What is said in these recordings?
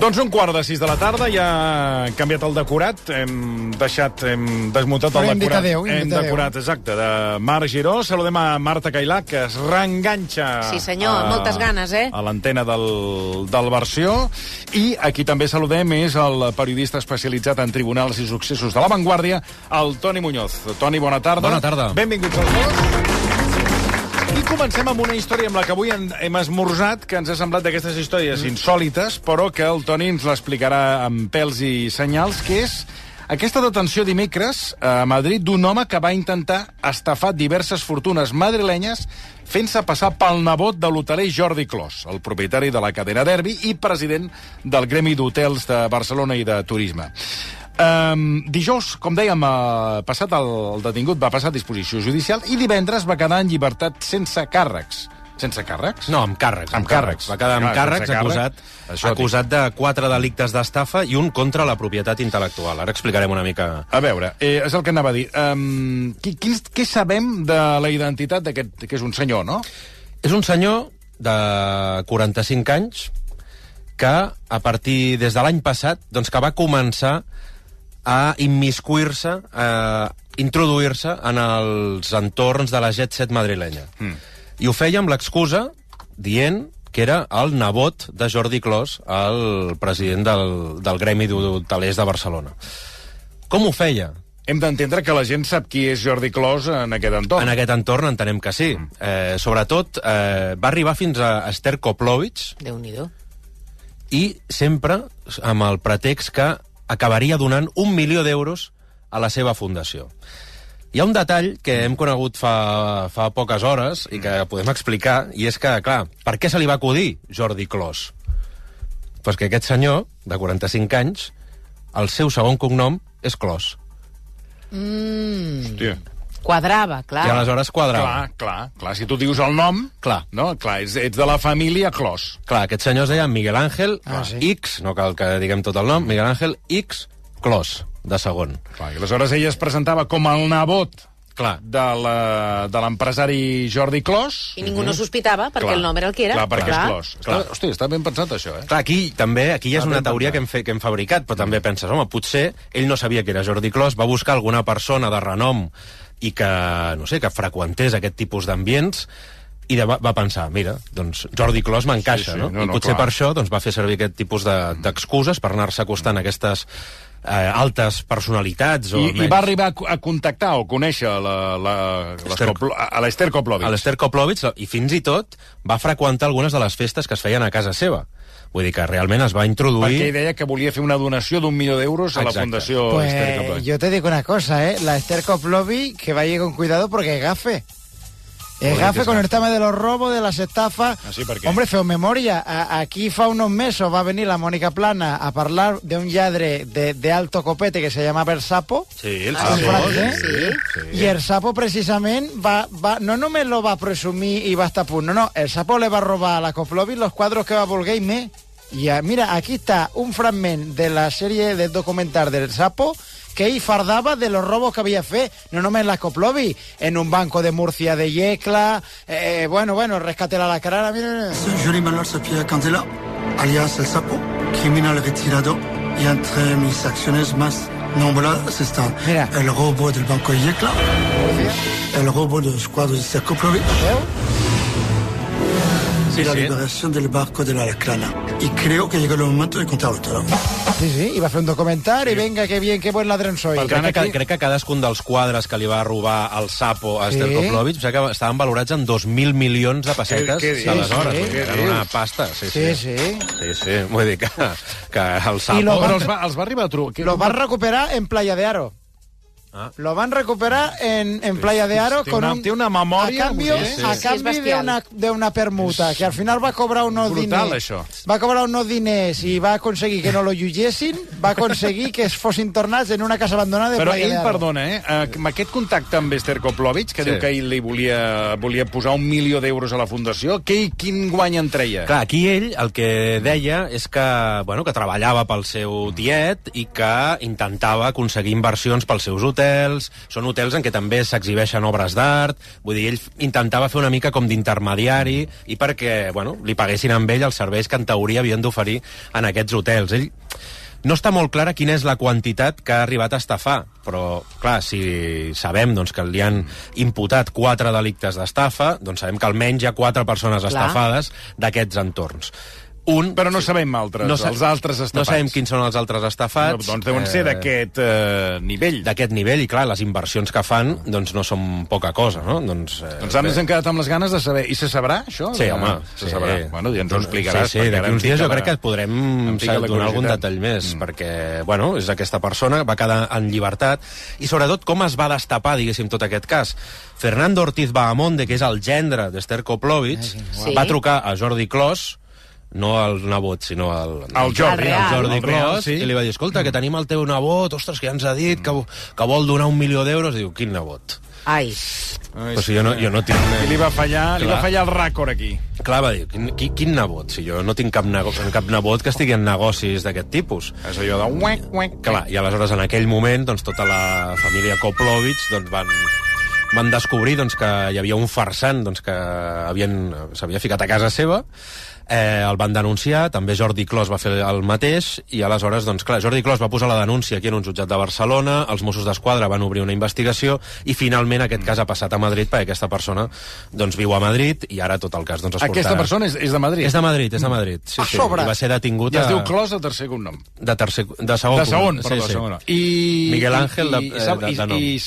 Doncs un quart de sis de la tarda, ja hem canviat el decorat, hem deixat, hem desmuntat Però el decorat. adéu, hem decorat, exacte, de Marc Giró. Saludem a Marta Cailà, que es reenganxa... Sí, senyor, amb moltes ganes, eh? A l'antena del, del Versió. I aquí també saludem és el periodista especialitzat en tribunals i successos de La Vanguardia, el Toni Muñoz. Toni, bona tarda. Bona tarda. Benvinguts als dos. Comencem amb una història amb la que avui hem esmorzat, que ens ha semblat d'aquestes històries mm. insòlites, però que el Toni ens l'explicarà amb pèls i senyals, que és aquesta detenció dimecres a Madrid d'un home que va intentar estafar diverses fortunes madrilenyes fent-se passar pel nebot de l'hoteler Jordi Clos, el propietari de la cadena Derbi i president del Gremi d'Hotels de Barcelona i de Turisme. Um, dijous, com dèiem, uh, passat el, el detingut va passar a disposició judicial i divendres va quedar en llibertat sense càrrecs. Sense càrrecs? No, amb càrrecs. Amb càrrecs. Va quedar amb Clar, càrrecs, sense càrrec. acusat, Això acusat de quatre delictes d'estafa i un contra la propietat intel·lectual. Ara explicarem una mica... A veure, eh, és el que anava a dir. Um, qui, qui, què sabem de la identitat d'aquest, que és un senyor, no? És un senyor de 45 anys que, a partir des de l'any passat, doncs que va començar a immiscuir-se, a introduir-se en els entorns de la Jet Set madrilenya. Mm. I ho feia amb l'excusa dient que era el nebot de Jordi Clos, el president del, del Gremi d'Hotelers de Barcelona. Com ho feia? Hem d'entendre que la gent sap qui és Jordi Clos en aquest entorn. En aquest entorn entenem que sí. Eh, sobretot, eh, va arribar fins a Esther Koplovich Déu-n'hi-do. i sempre amb el pretext que acabaria donant un milió d'euros a la seva fundació. Hi ha un detall que hem conegut fa, fa poques hores i que podem explicar, i és que, clar, per què se li va acudir Jordi Clos? Pues que aquest senyor, de 45 anys, el seu segon cognom és Clos. Hòstia. Quadrava, clar. I aleshores quadrava. Clar, clar, clar. Si tu dius el nom, Clar. no? clar ets, ets de la família Clos. Clar, aquest senyor es deia Miguel Ángel Ah, sí. X, no cal que diguem tot el nom, Miguel Ángel X Clos, de segon. Clar, I aleshores ella es presentava com el nebot Clar. de la- de l'empresari Jordi Clos. I ningú no sospitava, perquè Clar. el nom era el que era. Clar, perquè Clar. és Clos. Clar. Està, hòstia, està ben pensat, això, eh? Clar, aquí també aquí ja és una teoria pensat. que hem, fe, que hem fabricat, però també penses, home, potser ell no sabia que era Jordi Clos, va buscar alguna persona de renom i que, no sé, que freqüentés aquest tipus d'ambients i de, va, va pensar, mira, doncs Jordi Clos m'encaixa, Sí, sí, no? no, I no, potser clar. per això doncs, va fer servir aquest tipus de- d'excuses per anar-se acostant a aquestes eh, altes personalitats. O I, I va arribar a, co- a contactar o conèixer la, a l'Esther Koplovich. a l'Esther Koplovich i fins i tot va freqüentar algunes de les festes que es feien a casa seva. Vull dir que realment es va introduir... Perquè ell deia que volia fer una donació d'un milió d'euros a la Exacte. Fundació Esther Pues Koplovich. yo te digo una cosa, ¿eh? La Esther Koplovi, que vaya con cuidado porque gafe. Es Joder, gafe con el tema de los robos, de las estafas. Ah, sí, per què? Hombre, feo memoria. A- aquí fa unos meses va a venir la Mónica Plana a hablar de un lladre de, de alto copete que se llama Bersapo. Sí, el Ah, en sí? Sí. I el sapo, precisament, va, va, no només lo va presumir i va estar a punt, no, no, el sapo le va robar a la Koplovich los cuadros que va voler i més. I ah, mira, aquí està un fragment de la sèrie de documental del sapo que ell fardava de los robos que havia fet, no només la Koplovich, en un banco de Murcia de Yecla, eh, bueno, bueno, rescate la cara, mira, mira. Juli Manuel Sapia Candela, alias El Sapo, criminal retirado y entre mis acciones más nombrosas están Mira. el robo del Banco Yecla, el robo de los cuadros de Sercoplovi y la sí. liberación del barco de la Alacrana. Y creo que llegó el momento de contarlo todo. Sí, sí, i va fer un documentari, venga, que bien, que buen ladrón soy. Per Crec tant, que, aquí- crec que cadascun dels quadres que li va robar el Sapo a Sí. Esther Koplovich o sigui que estaven valorats en 2.000 milions de pessetes d'aleshores. Sí, què Era una pasta, sí, Sí, sí. sí. Sí, sí, vull dir que, que el Sapo... I lo Però van- els va, els va arribar a trobar... Lo van a recuperar en Playa de Aro. Ah. Lo van a recuperar en, en Playa de Aro Té con una- un, té una memòria, a cambio, sí, sí. a Sí, de, bestial. una, de una permuta, que al final va cobrar unos Brutal, diners. això. Va cobrar unos diners i va aconseguir que no lo jutgessin, va aconseguir que es fossin tornats en una casa abandonada de Però Playa ell, de Aro. perdona, eh? eh, amb aquest contacte amb Esther Koplovich, que Sí. diu que ell li volia, volia posar un milió d'euros a la Fundació, que, quin guany en treia? Clar, aquí ell el que deia és que, bueno, que treballava pel seu tiet i que intentava aconseguir inversions pels seus hotels hotels, són hotels en què també s'exhibeixen obres d'art, vull dir, ell intentava fer una mica com d'intermediari i perquè, bueno, li paguessin amb ell els serveis que en teoria havien d'oferir en aquests hotels. Ell no està molt clara quina és la quantitat que ha arribat a estafar, però, clar, si sabem doncs, que li han imputat quatre delictes d'estafa, doncs sabem que almenys hi ha quatre persones Clar. estafades d'aquests entorns. Un, Però no sabem altres, no sa- els altres estafats. No sabem quins són els altres estafats. Doncs deuen ser d'aquest eh, nivell. D'aquest nivell, i clar, les inversions que fan doncs no són poca cosa, no? Doncs, eh, Doncs ara ens hem quedat amb les ganes de saber. I se sabrà, això? Sí, home. Se sí. sabrà. Bueno, ja ens ho Doncs, explicaràs. Sí, sí, perquè d'aquí uns dies jo crec que podrem donar algun detall més, Mm. perquè, bueno, és aquesta persona, va quedar en llibertat, i sobretot com es va destapar, diguéssim, tot aquest cas. Fernando Ortiz Bahamonde, que és el gendre d'Esther Koplovich, Sí. va trucar a Jordi Clos, no al nebot, sinó al, El Jordi, El el Jordi el real, Clos, sí. i li va dir, escolta, que tenim el teu nebot, ostres, que ja ens ha dit que, que vol donar un milió d'euros. Diu, quin nebot? Ai, Ai, Però si jo no, jo no tinc... I li va fallar, li Clar. va fallar el rècord aquí. Clar, va dir, quin, quin, quin nebot? Si jo no tinc cap, nego cap nebot que estigui en negocis d'aquest tipus. És allò de... Uec, uec. Clar, i aleshores en aquell moment doncs, tota la família Koplovich doncs, van, van descobrir doncs, que hi havia un farsant doncs, que havien- s'havia ficat a casa seva eh, el van denunciar, també Jordi Clos va fer el mateix, i aleshores, doncs clar, Jordi Clos va posar la denúncia aquí en un jutjat de Barcelona, els Mossos d'Esquadra van obrir una investigació, i finalment aquest cas ha passat a Madrid, perquè aquesta persona doncs, viu a Madrid, i ara tot el cas doncs, es Aquesta portarà. persona és, és de Madrid. És de Madrid, és de Madrid. Sí, A sí. sobre. I va ser detingut I es a- diu Clos de tercer cognom. de, tercer, de segon. De segon, cognom. perdó, sí, sí. segon. I, Miguel Ángel i, de- eh, sap- de- i, de nom. i,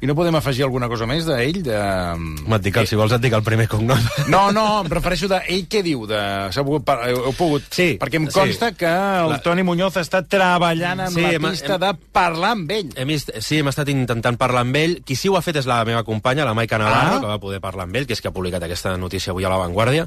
i no podem afegir alguna cosa més d'ell? De... Home, et dic, el- si vols et dic el primer cognom. No, no, em refereixo de... Ell què diu? De... S'ha pogut, heu, pogut... Sí, Perquè em sí. consta que el La- Toni Muñoz està treballant en Sí, la hem- pista hem- de parlar amb ell. Hem vist, sí, hem estat intentant parlar amb ell. Qui sí ho ha fet és la meva companya, la Maica Navarro, Ah. que va poder parlar amb ell, que és que ha publicat aquesta notícia avui a La Vanguardia,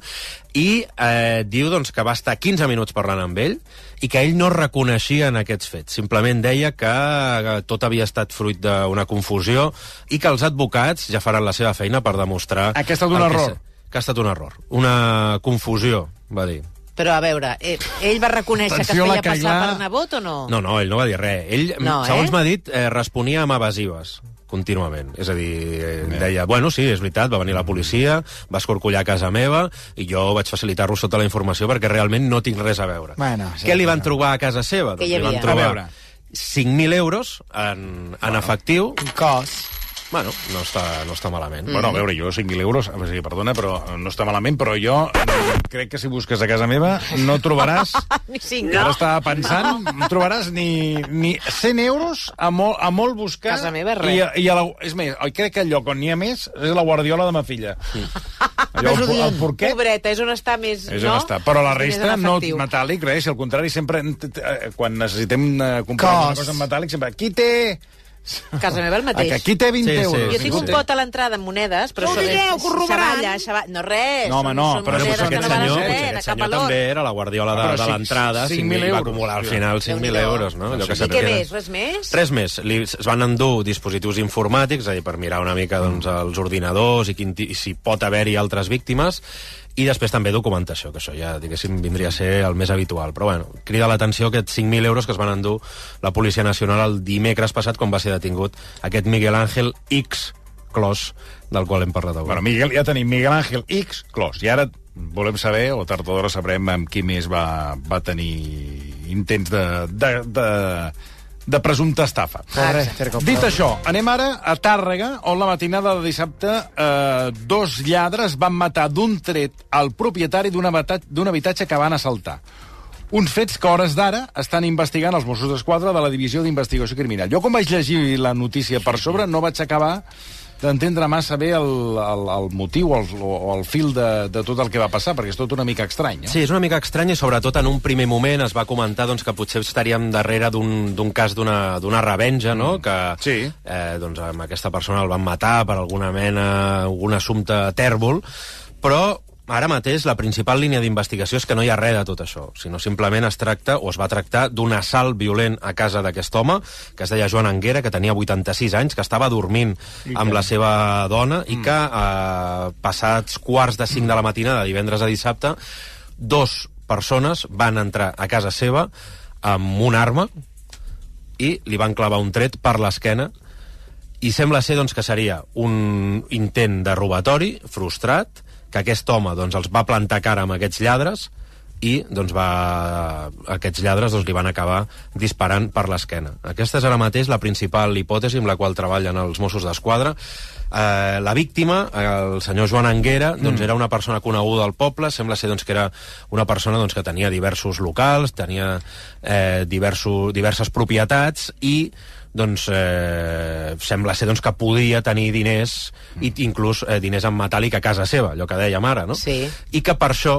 i eh, diu doncs, que va estar 15 minuts parlant amb ell i que ell no reconeixia en aquests fets. Simplement deia que eh, tot havia estat fruit d'una confusió i que els advocats ja faran la seva feina per demostrar... Ah, que ha estat un error. és- Que ha estat un error. Una confusió, va dir. però a veure, eh, ell va reconèixer que es Atenció, feia passar per nebot o no? No, no, ell no va dir res. Ell, No, segons eh? m'ha dit, eh, responia amb evasives contínuament. És a dir, eh, deia, bueno, sí, és veritat, va venir la policia, va escorcollar a casa meva, i jo vaig facilitar-lo sota la informació perquè realment no tinc res a veure. Bueno, sí, Què li van bueno. trobar a casa seva? Què hi li van trobar veure. 5.000 euros en, en efectiu. Un cos. Bueno, no està, no està malament. Bueno, a veure, jo 5.000 euros, o sigui, perdona, però no està malament, però jo mm, crec que si busques a casa meva no trobaràs... Ni cinc, Ara no? estava pensant, no trobaràs ni, ni 100 euros a molt, a molt buscar. Casa meva, res. I, a- i a la, és més, crec que el lloc on n'hi ha més és la guardiola de ma filla. Allò, el, el porquet Pobreta, és on està més... és no? on està. Però la resta no metàl·lic, res. Al contrari, sempre, eh, quan necessitem eh, comprar Cos. una cosa en metàl·lic, sempre, qui té... Casa meva el mateix. Aquí té 20 Sí, sí, euros. Jo tinc un sí. pot a l'entrada amb monedes, però No digueu, que ho robaran. xavalla, xavalla... No, res. No, home, no, són, però monedes aquest que no valen senyor- res, aquest senyor també era la guardiola de, de l'entrada, 5.000 5.000 va euros, acumular al final 5.000 Déu-n'hi-do. euros, no? Allò que I què més? Res més? Res més. Li, es van endur dispositius informàtics, és a dir, per mirar una mica doncs, els ordinadors i, quin, i si pot haver-hi altres víctimes, i després també documentació, que això ja, diguéssim, vindria a ser el més habitual. Però, bueno, crida l'atenció aquests 5.000 euros que es van endur la Policia Nacional el dimecres passat, quan va ser detingut aquest Miguel Ángel X Clos, del qual hem parlat avui. Bueno, Miguel, ja tenim Miguel Ángel X Clos. I ara volem saber, o tard o d'hora sabrem amb qui més va, va tenir intents de, de, de, de presumpta estafa. Koplovich. Dit això, anem ara a Tàrrega, on la matinada de dissabte eh, dos lladres van matar d'un tret el propietari d'un habitatge, que van assaltar. Uns fets que hores d'ara estan investigant els Mossos d'Esquadra de la Divisió d'Investigació Criminal. Jo, quan vaig llegir la notícia per sobre, no vaig acabar d'entendre massa bé el, el, el motiu o el, o el fil de, de tot el que va passar, perquè és tot una mica estrany. No? Sí, és una mica estrany i sobretot en un primer moment es va comentar doncs, que potser estaríem darrere d'un cas d'una d'una revenja, no? Que Sí. eh, doncs, amb aquesta persona el van matar per alguna mena, algun assumpte tèrbol, però ara mateix la principal línia d'investigació és que no hi ha res de tot això, sinó simplement es tracta o es va tractar d'un assalt violent a casa d'aquest home, que es deia Joan Anguera, que tenia 86 anys, que estava dormint amb la seva dona i que eh, passats quarts de 5 de la matinada, de divendres a dissabte, dos persones van entrar a casa seva amb una arma i li van clavar un tret per l'esquena i sembla ser doncs, que seria un intent de robatori frustrat, que aquest home doncs, els va plantar cara amb aquests lladres i doncs, va... aquests lladres doncs, li van acabar disparant per l'esquena. Aquesta és ara mateix la principal hipòtesi amb la qual treballen els Mossos d'Esquadra. Eh, la víctima, el senyor Joan Anguera, doncs, era una persona coneguda al poble, sembla ser doncs, que era una persona doncs, que tenia diversos locals, tenia eh, diversos, diverses propietats i doncs, eh, sembla ser doncs, que podia tenir diners, i inclús eh, diners en metàl·lic a casa seva, allò que dèiem ara, no? Sí. I que per això,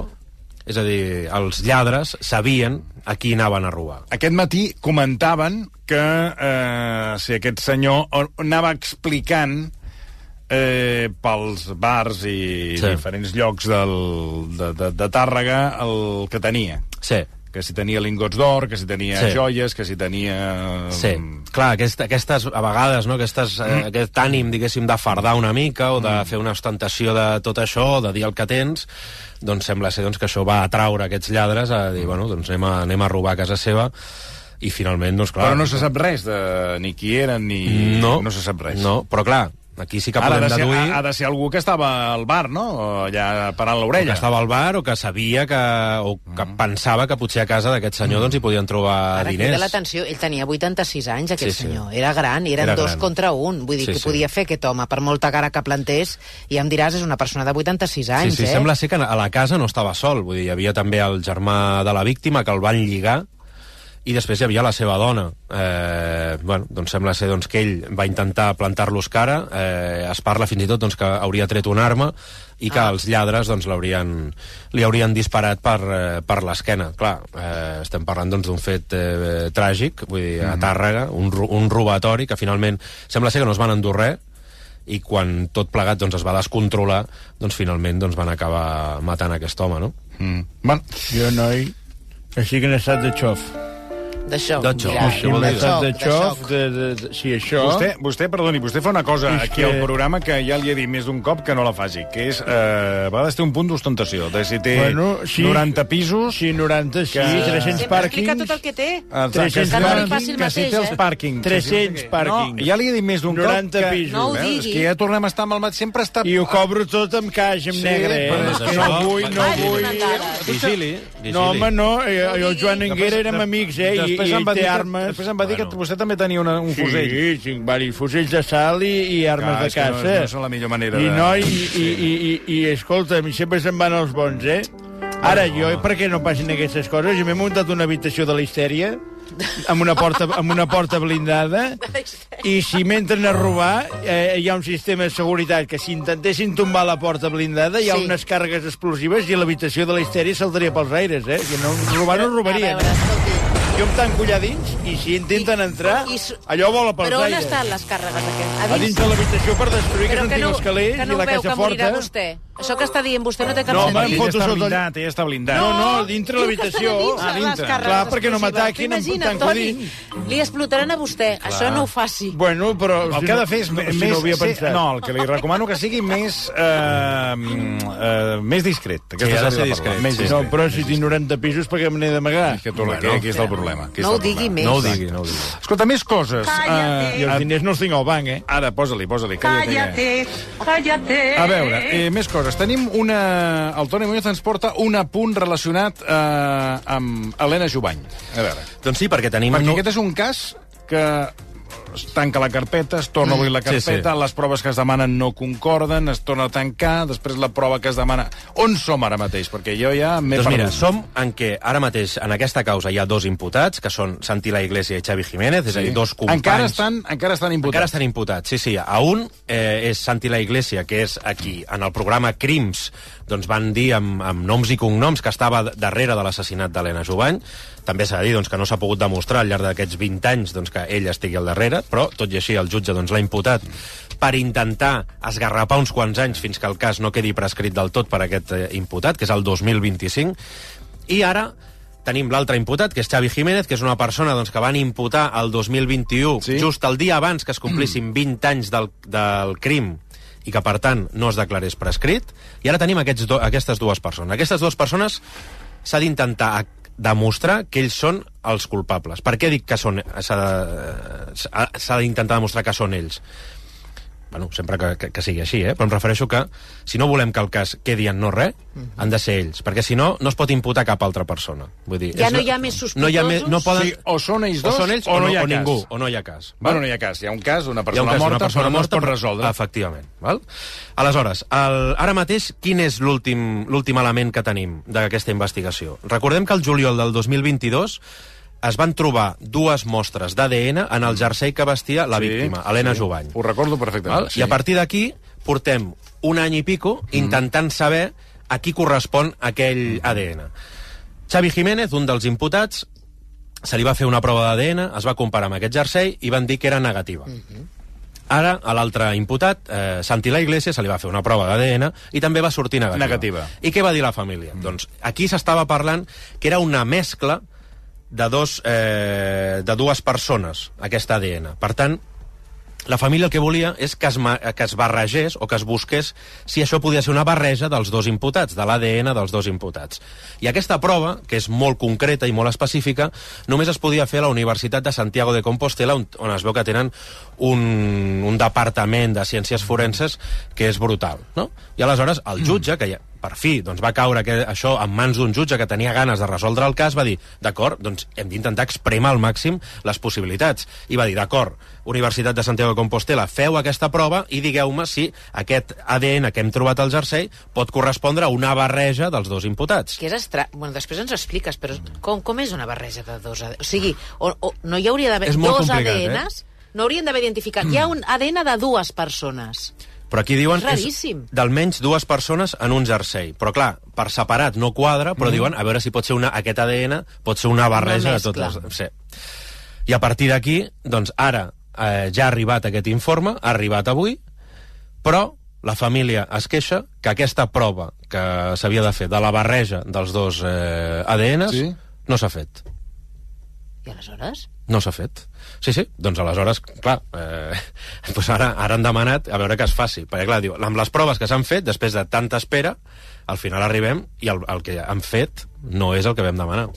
és a dir, els lladres sabien a qui anaven a robar. Aquest matí comentaven que eh, si aquest senyor anava explicant eh, pels bars i Sí. sí. diferents llocs del, de, de, de Tàrrega el que tenia. Sí, Que si tenia lingots d'or, que si tenia Sí. joies, que si tenia... Sí, clar, aquest, aquestes, a vegades, no, aquestes, eh, aquest ànim, diguéssim, de fardar una mica o de fer una ostentació de tot això, de dir el que tens, doncs sembla ser doncs, que això va atraure aquests lladres a dir, bueno, doncs anem a, anem a robar a casa seva. I finalment, doncs clar... Però no se sap res de ni qui eren ni... no, no se sap res. No, però clar, aquí sí que ha, podem de ser, deduir... ha, ha de ser algú que estava al bar, no? O allà parant l'orella. que estava al bar o que sabia que, o que pensava que potser a casa d'aquest senyor doncs, hi podien trobar Ara diners. l'atenció, ell tenia 86 anys, aquest Sí, sí. senyor. Era gran, i eren Era dos gran. contra un. Vull dir, Sí, que sí. podia fer aquest home? Per molta cara que plantés, i em diràs, és una persona de 86 anys, sí, sí, eh? sembla ser que a la casa no estava sol, vull dir, hi havia també el germà de la víctima que el van lligar i després hi havia la seva dona. Eh, bueno, doncs sembla ser doncs, que ell va intentar plantar-los cara, eh, es parla fins i tot doncs, que hauria tret una arma i que Ah. els lladres doncs, l'haurien li haurien disparat per, eh, per l'esquena. Clar, eh, estem parlant doncs, d'un fet eh, tràgic, vull dir, a Tàrrega, un, un robatori que finalment sembla ser que no es van endur res, i quan tot plegat doncs, es va descontrolar, doncs finalment doncs, van acabar matant aquest home, no? Mm. Bueno, Jo, noi, estic en estat de xof. De xoc, mira, això Estic vol en dir- estat de de xof, xoc. de, de, de, sí, això... Vostè, vostè, perdoni, vostè fa una cosa És aquí que- al programa que ja li he dit més d'un cop que no la faci, que és, eh, a vegades té un punt d'ostentació, de si té Bueno, sí. 90 pisos... Sí, 90, sí, Que- 300 Sempre explica pàrquings... tot el que té. Exacte, 300 que si pàrquings, pàrquing, que que si té els eh? pàrquings. 300 pàrquings. No, ja li he dit més d'un cop 90 que... pisos. No ho digui. És que ja tornem a estar amb el mat... Sempre està... I ho cobro tot amb caix, amb Sí, negre, eh? però No, és que no això- vull, no vull... Vigili, vigili. No, home, no, eh, jo, el Joan Enguera érem de- amics, eh? I, Després i ell va té dir que- armes... Després em va dir que vostè també tenia una, un fusell. Sí, tinc varis fusells de sal i, i armes Clar, de és que no- caça. no és la millor manera I de- no, i, i, i, i, i escolta'm, sempre se'n van els bons, eh? Ara, jo, per què no passin aquestes coses? Jo m'he muntat una habitació de la histèria amb una porta, amb una porta blindada i si m'entren a robar eh, hi ha un sistema de seguretat que si intentessin tombar la porta blindada hi ha Sí. unes càrregues explosives i l'habitació de la histèria saltaria pels aires, eh? Que no, robar no A robarien. veure, escolti, Jo em tanco allà dins i si intenten entrar, I su- allò vola pels però on estan les càrregues aquestes? A dins de l'habitació per destruir, que Però no que tinc no, els calés que no i la veu casa que morirà forta. vostè. Això que està dient vostè no té cap No, sentit. em Ell foto està sota blindat, ell està blindat. No, no, No, dintre que l'habitació. Ah, dintre. Clar, perquè no m'ataquin, em Imagina, tanco Toni, dins. li explotaran a vostè. Això no ho faci. Bueno, però... El que ha de fer és no, més... si no havia pensat. no, el que li recomano que sigui més... Eh, eh, més discret. Aquesta Sí, ha de ser discret, Més discret. No, però si tinc 90 pisos, per què me n'he d'amagar? És que tu, Bueno. aquí, aquí està el problema. Aquí No ho digui més. No ho digui, no ho digui. Escolta, més coses. I els Eh, diners no els tinc al banc, eh? ara, posa-li, posa-li. Cállate. Cállate, cállate. A veure, eh, més coses. Tenim una... El Toni Muñoz ens porta un apunt relacionat eh, amb Helena Jubany. A veure, Doncs sí, perquè tenim... perquè no- aquest és un cas que es tanca la carpeta, es torna a obrir la Mm, sí, sí. carpeta, les proves que es demanen no concorden, es torna a tancar, després la prova que es demana... On som ara mateix? Perquè jo ja m'he Doncs mira, som en què ara mateix en aquesta causa hi ha dos imputats, que són Santi La Iglesia i Xavi Jiménez, és a dir, dos companys... Encara estan, encara estan imputats. Encara estan imputats, sí, sí. A un eh, és Santi La Iglesia, que és aquí, en el programa Crims, doncs van dir amb, amb noms i cognoms que estava darrere de l'assassinat d'Helena Jubany. També s'ha de dir doncs, que no s'ha pogut demostrar al llarg d'aquests 20 anys doncs, que ell estigui al darrere, però tot i així el jutge doncs, l'ha imputat per intentar esgarrapar uns quants anys fins que el cas no quedi prescrit del tot per aquest eh, imputat, que és el 2025. I ara tenim l'altre imputat, que és Xavi Jiménez, que és una persona doncs, que van imputar el 2021, Sí. just el dia abans que es complissin 20 anys del, del crim i que, per tant, no es declarés prescrit. I ara tenim aquests do, aquestes dues persones. Aquestes dues persones s'ha d'intentar demostrar que ells són els culpables. Per què dic que són... s'ha s'ha d'intentar demostrar que són ells? Bueno, sempre que, que, que sigui així, eh? però em refereixo que si no volem que el cas quedi en no res, han de ser ells, perquè si no, no es pot imputar cap altra persona. Vull dir, Ja és no hi ha més No, hi ha més, no sospitosos? poden, Sí, o són ells o dos, són ells o no hi ha o cas. ningú, o no hi ha cas. Bueno, no hi ha cas. Hi ha un cas Hi ha persona un cas morta, persona però no es morta, pot resoldre. Efectivament. Val? Aleshores, el, ara mateix, quin és l'últim l'últim element que tenim d'aquesta investigació? Recordem que el juliol del 2022 es van trobar dues mostres d'ADN en el jersei que vestia la Sí, víctima, Helena sí. Jovany. Ho recordo perfectament. Val? I a partir d'aquí portem un any i pico intentant saber a qui correspon aquell ADN. Xavi Jiménez, un dels imputats, se li va fer una prova d'ADN, es va comparar amb aquest jersei i van dir que era negativa. Ara, a l'altre imputat, eh, Santi La Iglesia, se li va fer una prova d'ADN i també va sortir negativa. Negativa. I què va dir la família? Doncs aquí s'estava parlant que era una mescla de, dos, eh, de dues persones, aquest ADN. Per tant, la família el que volia és que es, que es barregés o que es busqués si això podia ser una barreja dels dos imputats, de l'ADN dels dos imputats. I aquesta prova, que és molt concreta i molt específica, només es podia fer a la Universitat de Santiago de Compostela, on, on es veu que tenen un, un departament de ciències forenses que és brutal. No? I aleshores el jutge, que ja, per fi doncs va caure que, això en mans d'un jutge que tenia ganes de resoldre el cas, va dir, d'acord, doncs hem d'intentar expremar al màxim les possibilitats. I va dir, d'acord, Universitat de Santiago de Compostela, feu aquesta prova i digueu-me si aquest ADN que hem trobat al jersei pot correspondre a una barreja dels dos imputats. Que és estra... Bueno, després ens expliques, però com, com és una barreja de dos ADNs? O sigui, o, o, no hi hauria d'haver dos ADNs? No haurien d'haver identificat. Hi ha un ADN de dues persones. Però aquí diuen És raríssim. d'almenys dues persones en un jersei. Però clar, per separat no quadra, Mm. però diuen a veure si pot ser una, aquest ADN pot ser una barreja Una de totes. Sí. I a partir d'aquí, doncs ara eh, ja ha arribat aquest informe, ha arribat avui, però la família es queixa que aquesta prova que s'havia de fer de la barreja dels dos eh, ADNs Sí. no s'ha fet. I aleshores? No s'ha fet. Sí, sí, doncs aleshores, clar, eh, doncs ara, ara han demanat a veure que es faci. Perquè, clar, diu, amb les proves que s'han fet, després de tanta espera, al final arribem i el, el que han fet no és el que vam demanar.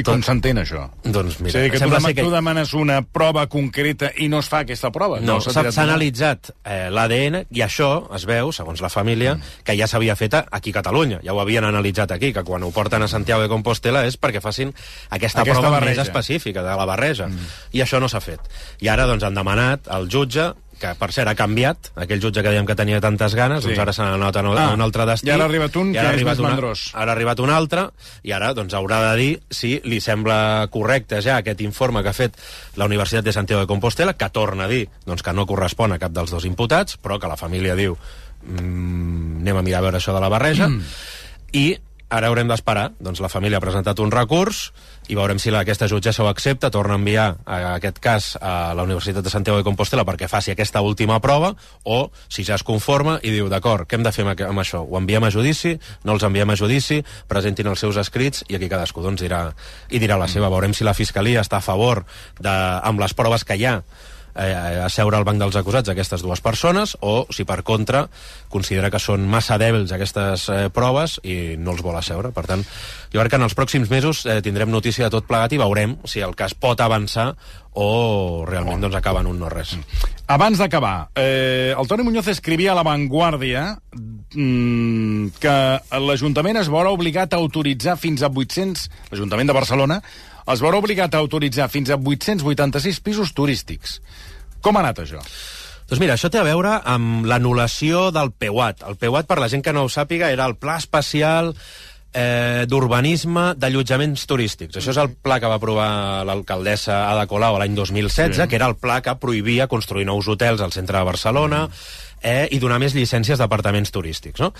I com s'entén, això? Doncs mira, o sigui, que tu, dema que... tu demanes una prova concreta i no es fa aquesta prova? No, s'ha analitzat eh, l'ADN i això es veu, segons la família, mm. que ja s'havia fet aquí a Catalunya. Ja ho havien analitzat aquí, que quan ho porten a Santiago de Compostela és perquè facin aquesta, Aquesta prova barreja. més específica de la barreja. Mm. I això no s'ha fet. I ara doncs, han demanat al jutge que per cert ha canviat, aquell jutge que dèiem que tenia tantes ganes, Sí. doncs ara s'ha anat a, un- Ah, a un altre destí. i ara ha arribat un que és arribat més una- mandrós. Ara ha arribat un altre, i ara doncs, haurà de dir si li sembla correcte ja aquest informe que ha fet la Universitat de Santiago de Compostela, que torna a dir doncs, que no correspon a cap dels dos imputats, però que la família diu mm, anem a mirar a veure això de la barreja, i ara haurem d'esperar. Doncs la família ha presentat un recurs i veurem si la, aquesta jutgessa ho accepta, torna a enviar a aquest cas a la Universitat de Santiago de Compostela perquè faci aquesta última prova, o si ja es conforma i diu, d'acord, què hem de fer amb, amb això? Ho enviem a judici? No els enviem a judici? Presentin els seus escrits i aquí cadascú doncs, dirà, i dirà la seva. Veurem si la Fiscalia està a favor de, amb les proves que hi ha eh, a seure al banc dels acusats aquestes dues persones o si per contra considera que són massa dèbils aquestes eh, proves i no els vol asseure. Per tant, jo crec que en els pròxims mesos eh, tindrem notícia de tot plegat i veurem si el cas pot avançar o realment doncs, acaba en un no res. Abans d'acabar, eh, el Toni Muñoz escrivia a La Vanguardia mm, que l'Ajuntament es veurà obligat a autoritzar fins a 800... L'Ajuntament de Barcelona es veurà obligat a autoritzar fins a 886 pisos turístics. Com ha anat això? Doncs mira, això té a veure amb l'anul·lació del PEUAT. El PEUAT, per la gent que no ho sàpiga, era el Pla Especial eh, d'Urbanisme d'Allotjaments Turístics. Això és el pla que va aprovar l'alcaldessa Ada Colau l'any 2016, sí. que era el pla que prohibia construir nous hotels al centre de Barcelona, eh, i donar més llicències d'apartaments turístics. No?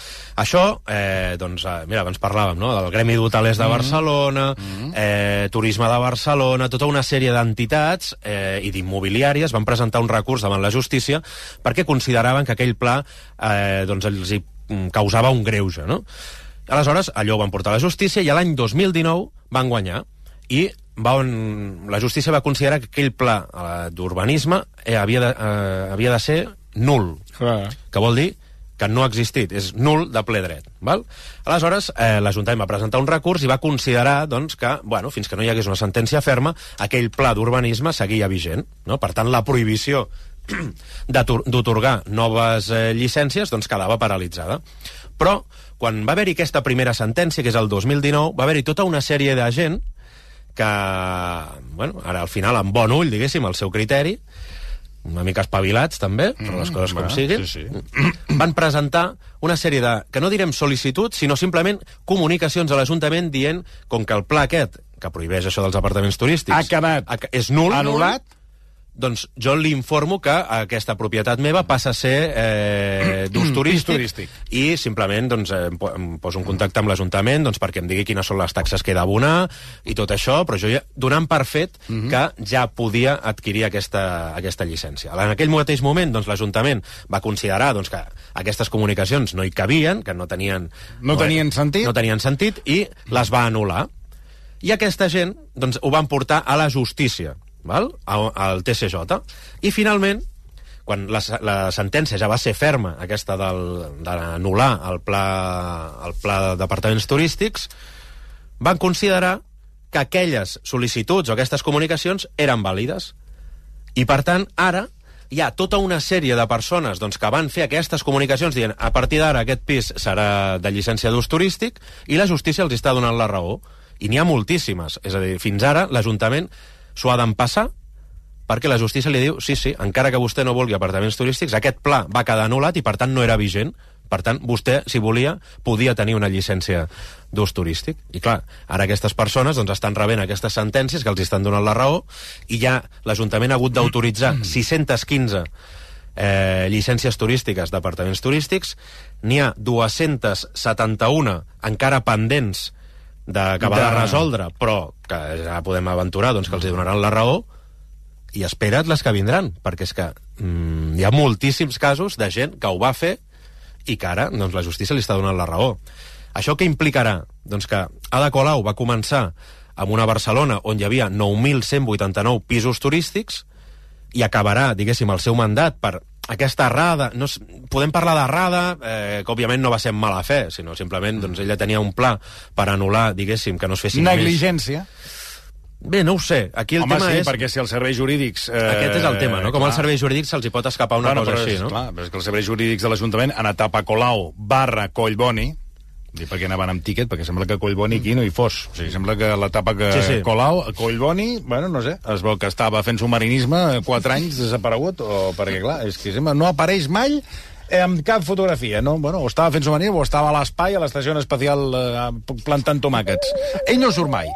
Això, eh, doncs, eh, mira, abans parlàvem no? del Gremi d'Hotelers de Barcelona, eh, Turisme de Barcelona, tota una sèrie d'entitats eh, i d'immobiliàries van presentar un recurs davant la justícia perquè consideraven que aquell pla eh, doncs, els hi mm, causava un greuge. No? Aleshores, allò ho van portar a la justícia i l'any 2019 van guanyar i van, la justícia va considerar que aquell pla eh, d'urbanisme eh, havia, de, eh, havia de ser nul, Que vol dir que no ha existit, és nul de ple dret. Val? Aleshores, eh, l'Ajuntament va presentar un recurs i va considerar doncs, que, bueno, fins que no hi hagués una sentència ferma, aquell pla d'urbanisme seguia vigent. No? Per tant, la prohibició d'otorgar noves eh, llicències, doncs quedava paralitzada. Però, quan va haver-hi aquesta primera sentència, que és el 2019, va haver-hi tota una sèrie de gent que, bueno, ara al final, amb bon ull, diguéssim, el seu criteri, una mica espavilats també, però les coses com va, siguin, sí, sí. van presentar una sèrie de, que no direm sol·licituds, sinó simplement comunicacions a l'Ajuntament dient, com que el pla aquest, que prohibeix això dels apartaments turístics... Ha quedat ha- és nul, anul·lat. Doncs jo l'informo que aquesta propietat meva passa a ser eh, d'ús turístic, turístic. i simplement doncs, eh, em po- em poso en contacte amb l'Ajuntament doncs, perquè em digui quines són les taxes que he d'abonar i tot això, però jo ja, donant per fet que ja podia adquirir aquesta, aquesta llicència. En aquell mateix moment doncs, l'Ajuntament va considerar doncs, que aquestes comunicacions no hi cabien, que no tenien... No tenien sentit. No tenien sentit i les va anul·lar. I aquesta gent doncs, ho van portar a la justícia, val? A- al TCJ. I finalment, quan la, la sentència ja va ser ferma, aquesta d'anul·lar el pla, el pla d'apartaments turístics, van considerar que aquelles sol·licituds o aquestes comunicacions eren vàlides. I, per tant, ara hi ha tota una sèrie de persones doncs, que van fer aquestes comunicacions dient a partir d'ara aquest pis serà de llicència d'ús turístic i la justícia els està donant la raó. I n'hi ha moltíssimes. És a dir, fins ara l'Ajuntament s'ho ha d'empassar perquè la justícia li diu, sí, sí, encara que vostè no vulgui apartaments turístics, aquest pla va quedar anul·lat i, per tant, no era vigent. Per tant, vostè, si volia, podia tenir una llicència d'ús turístic. I, clar, ara aquestes persones doncs, estan rebent aquestes sentències que els estan donant la raó i ja l'Ajuntament ha hagut d'autoritzar 615 eh, llicències turístiques d'apartaments turístics. N'hi ha 271 encara pendents d'acabar de... De- resoldre, però que ja podem aventurar doncs, que els hi donaran la raó i espera't les que vindran, perquè és que mm, hi ha moltíssims casos de gent que ho va fer i que ara doncs, la justícia li està donant la raó. Això què implicarà? Doncs que Ada Colau va començar amb una Barcelona on hi havia 9.189 pisos turístics i acabarà, diguéssim, el seu mandat per aquesta errada, no, podem parlar d'errada, eh, que òbviament no va ser mala fe, sinó simplement doncs, ella tenia un pla per anul·lar, diguéssim, que no es fessin més... Negligència. Bé, no ho sé. Aquí el Home, tema sí, és... perquè si els serveis jurídics... Eh, Aquest és el tema, no? Com clar. als serveis jurídics se'ls hi pot escapar una Bueno, cosa però així, és, no? Clar, però és que els serveis jurídics de l'Ajuntament en etapa Colau barra Collboni, dir perquè anaven amb tiquet, perquè sembla que Collboni aquí no hi fos. O sigui, sembla que l'etapa que Sí, sí. Colau, Collboni, bueno, no sé, es veu que estava fent submarinisme quatre anys desaparegut, o perquè, clar, és que sembla, no apareix mai amb cap fotografia, no? Bueno, o estava fent submarinisme o estava a l'espai, a l'estació espacial, eh, plantant tomàquets. Ell no surt mai.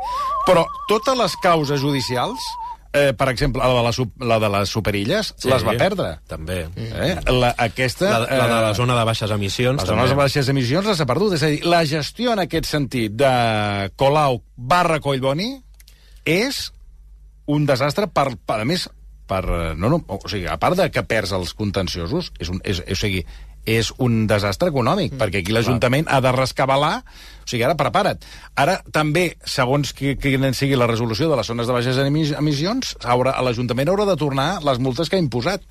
Però totes les causes judicials, eh, per exemple, la de, la, la de les superilles, Sí, les va perdre. També. Eh? La, aquesta... La, la de la eh, zona de baixes emissions. les zones de baixes emissions les ha perdut. És a dir, la gestió en aquest sentit de Colau barra Collboni és un desastre per, per a més, per, eh, no, no, o sigui, a part de que perds els contenciosos, és un, és, o sigui, és un desastre econòmic, mm, perquè aquí l'Ajuntament ha de rescabalar, o sigui, ara prepara't. Ara també, segons qui, quina sigui la resolució de les zones de baixes emis- emissions, l'Ajuntament haurà de tornar les multes que ha imposat.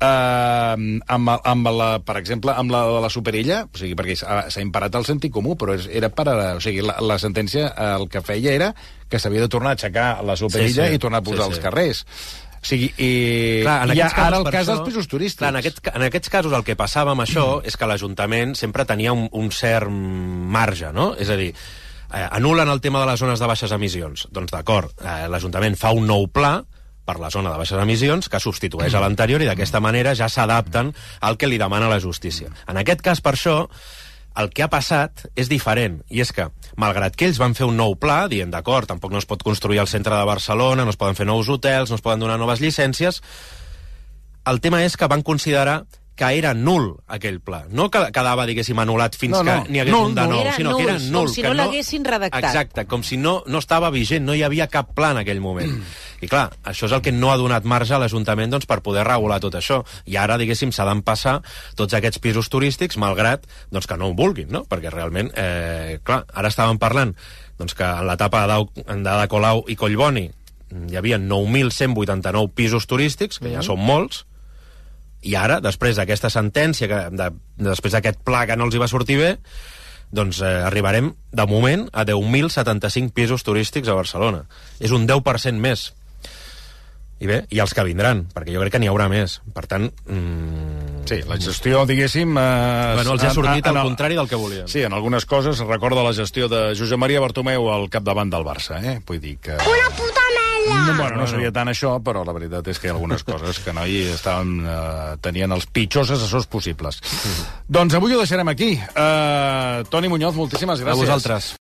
Uh, amb, amb la, per exemple, amb la de la superilla, o sigui, perquè s'ha imparat el sentit comú, però és, era per... a- O sigui, la, la sentència eh, el que feia era que s'havia de tornar a aixecar la superilla Sí, sí. i tornar a posar Sí, sí. carrers. O sigui, i, Clar, en i casos, ara el cas això- dels pisos turístics. Clar, en, aquests, ca- en aquests casos el que passava amb això és que l'Ajuntament sempre tenia un, un cert marge, no? És a dir, eh, anulen el tema de les zones de baixes emissions. Doncs d'acord, eh, l'Ajuntament fa un nou pla per la zona de baixes emissions que substitueix a l'anterior i d'aquesta manera ja s'adapten al que li demana la justícia. En aquest cas, per això, el que ha passat és diferent, i és que, malgrat que ells van fer un nou pla, dient, d'acord, tampoc no es pot construir al centre de Barcelona, no es poden fer nous hotels, no es poden donar noves llicències, el tema és que van considerar que era nul aquell pla. No que quedava, diguéssim, anul·lat fins No, no. que n'hi hagués Nul, un de nul. nou, sinó que era nul, nul. com si que no l'haguessin redactat. Exacte, com si no, no estava vigent, no hi havia cap pla en aquell moment. I clar, això és el que no ha donat marge a l'Ajuntament doncs, per poder regular tot això. I ara, diguéssim, s'ha d'empassar tots aquests pisos turístics, malgrat doncs, que no ho vulguin, no? Perquè realment, eh, clar, ara estàvem parlant doncs, que en l'etapa d'Ada d'Ada Colau i Collboni hi havia 9.189 pisos turístics, que ja són molts, i ara, després d'aquesta sentència, que, de, després d'aquest pla que no els hi va sortir bé, doncs eh, arribarem, de moment, a 10.075 pisos turístics a Barcelona. És un 10% més. I bé, i els que vindran, perquè jo crec que n'hi haurà més. Per tant... Mm, Sí, la gestió, diguéssim... Eh, bueno, els ha sortit al el- contrari del que volien. Sí, en algunes coses recorda la gestió de Josep Maria Bartomeu al capdavant del Barça, eh? Vull dir que... Una puta merda! No, bueno, no seria tant això, però la veritat és que hi ha algunes coses que no hi estaven, eh, tenien els pitjors assessors possibles. doncs avui ho deixarem aquí. Eh, Toni Muñoz, moltíssimes gràcies. A vosaltres.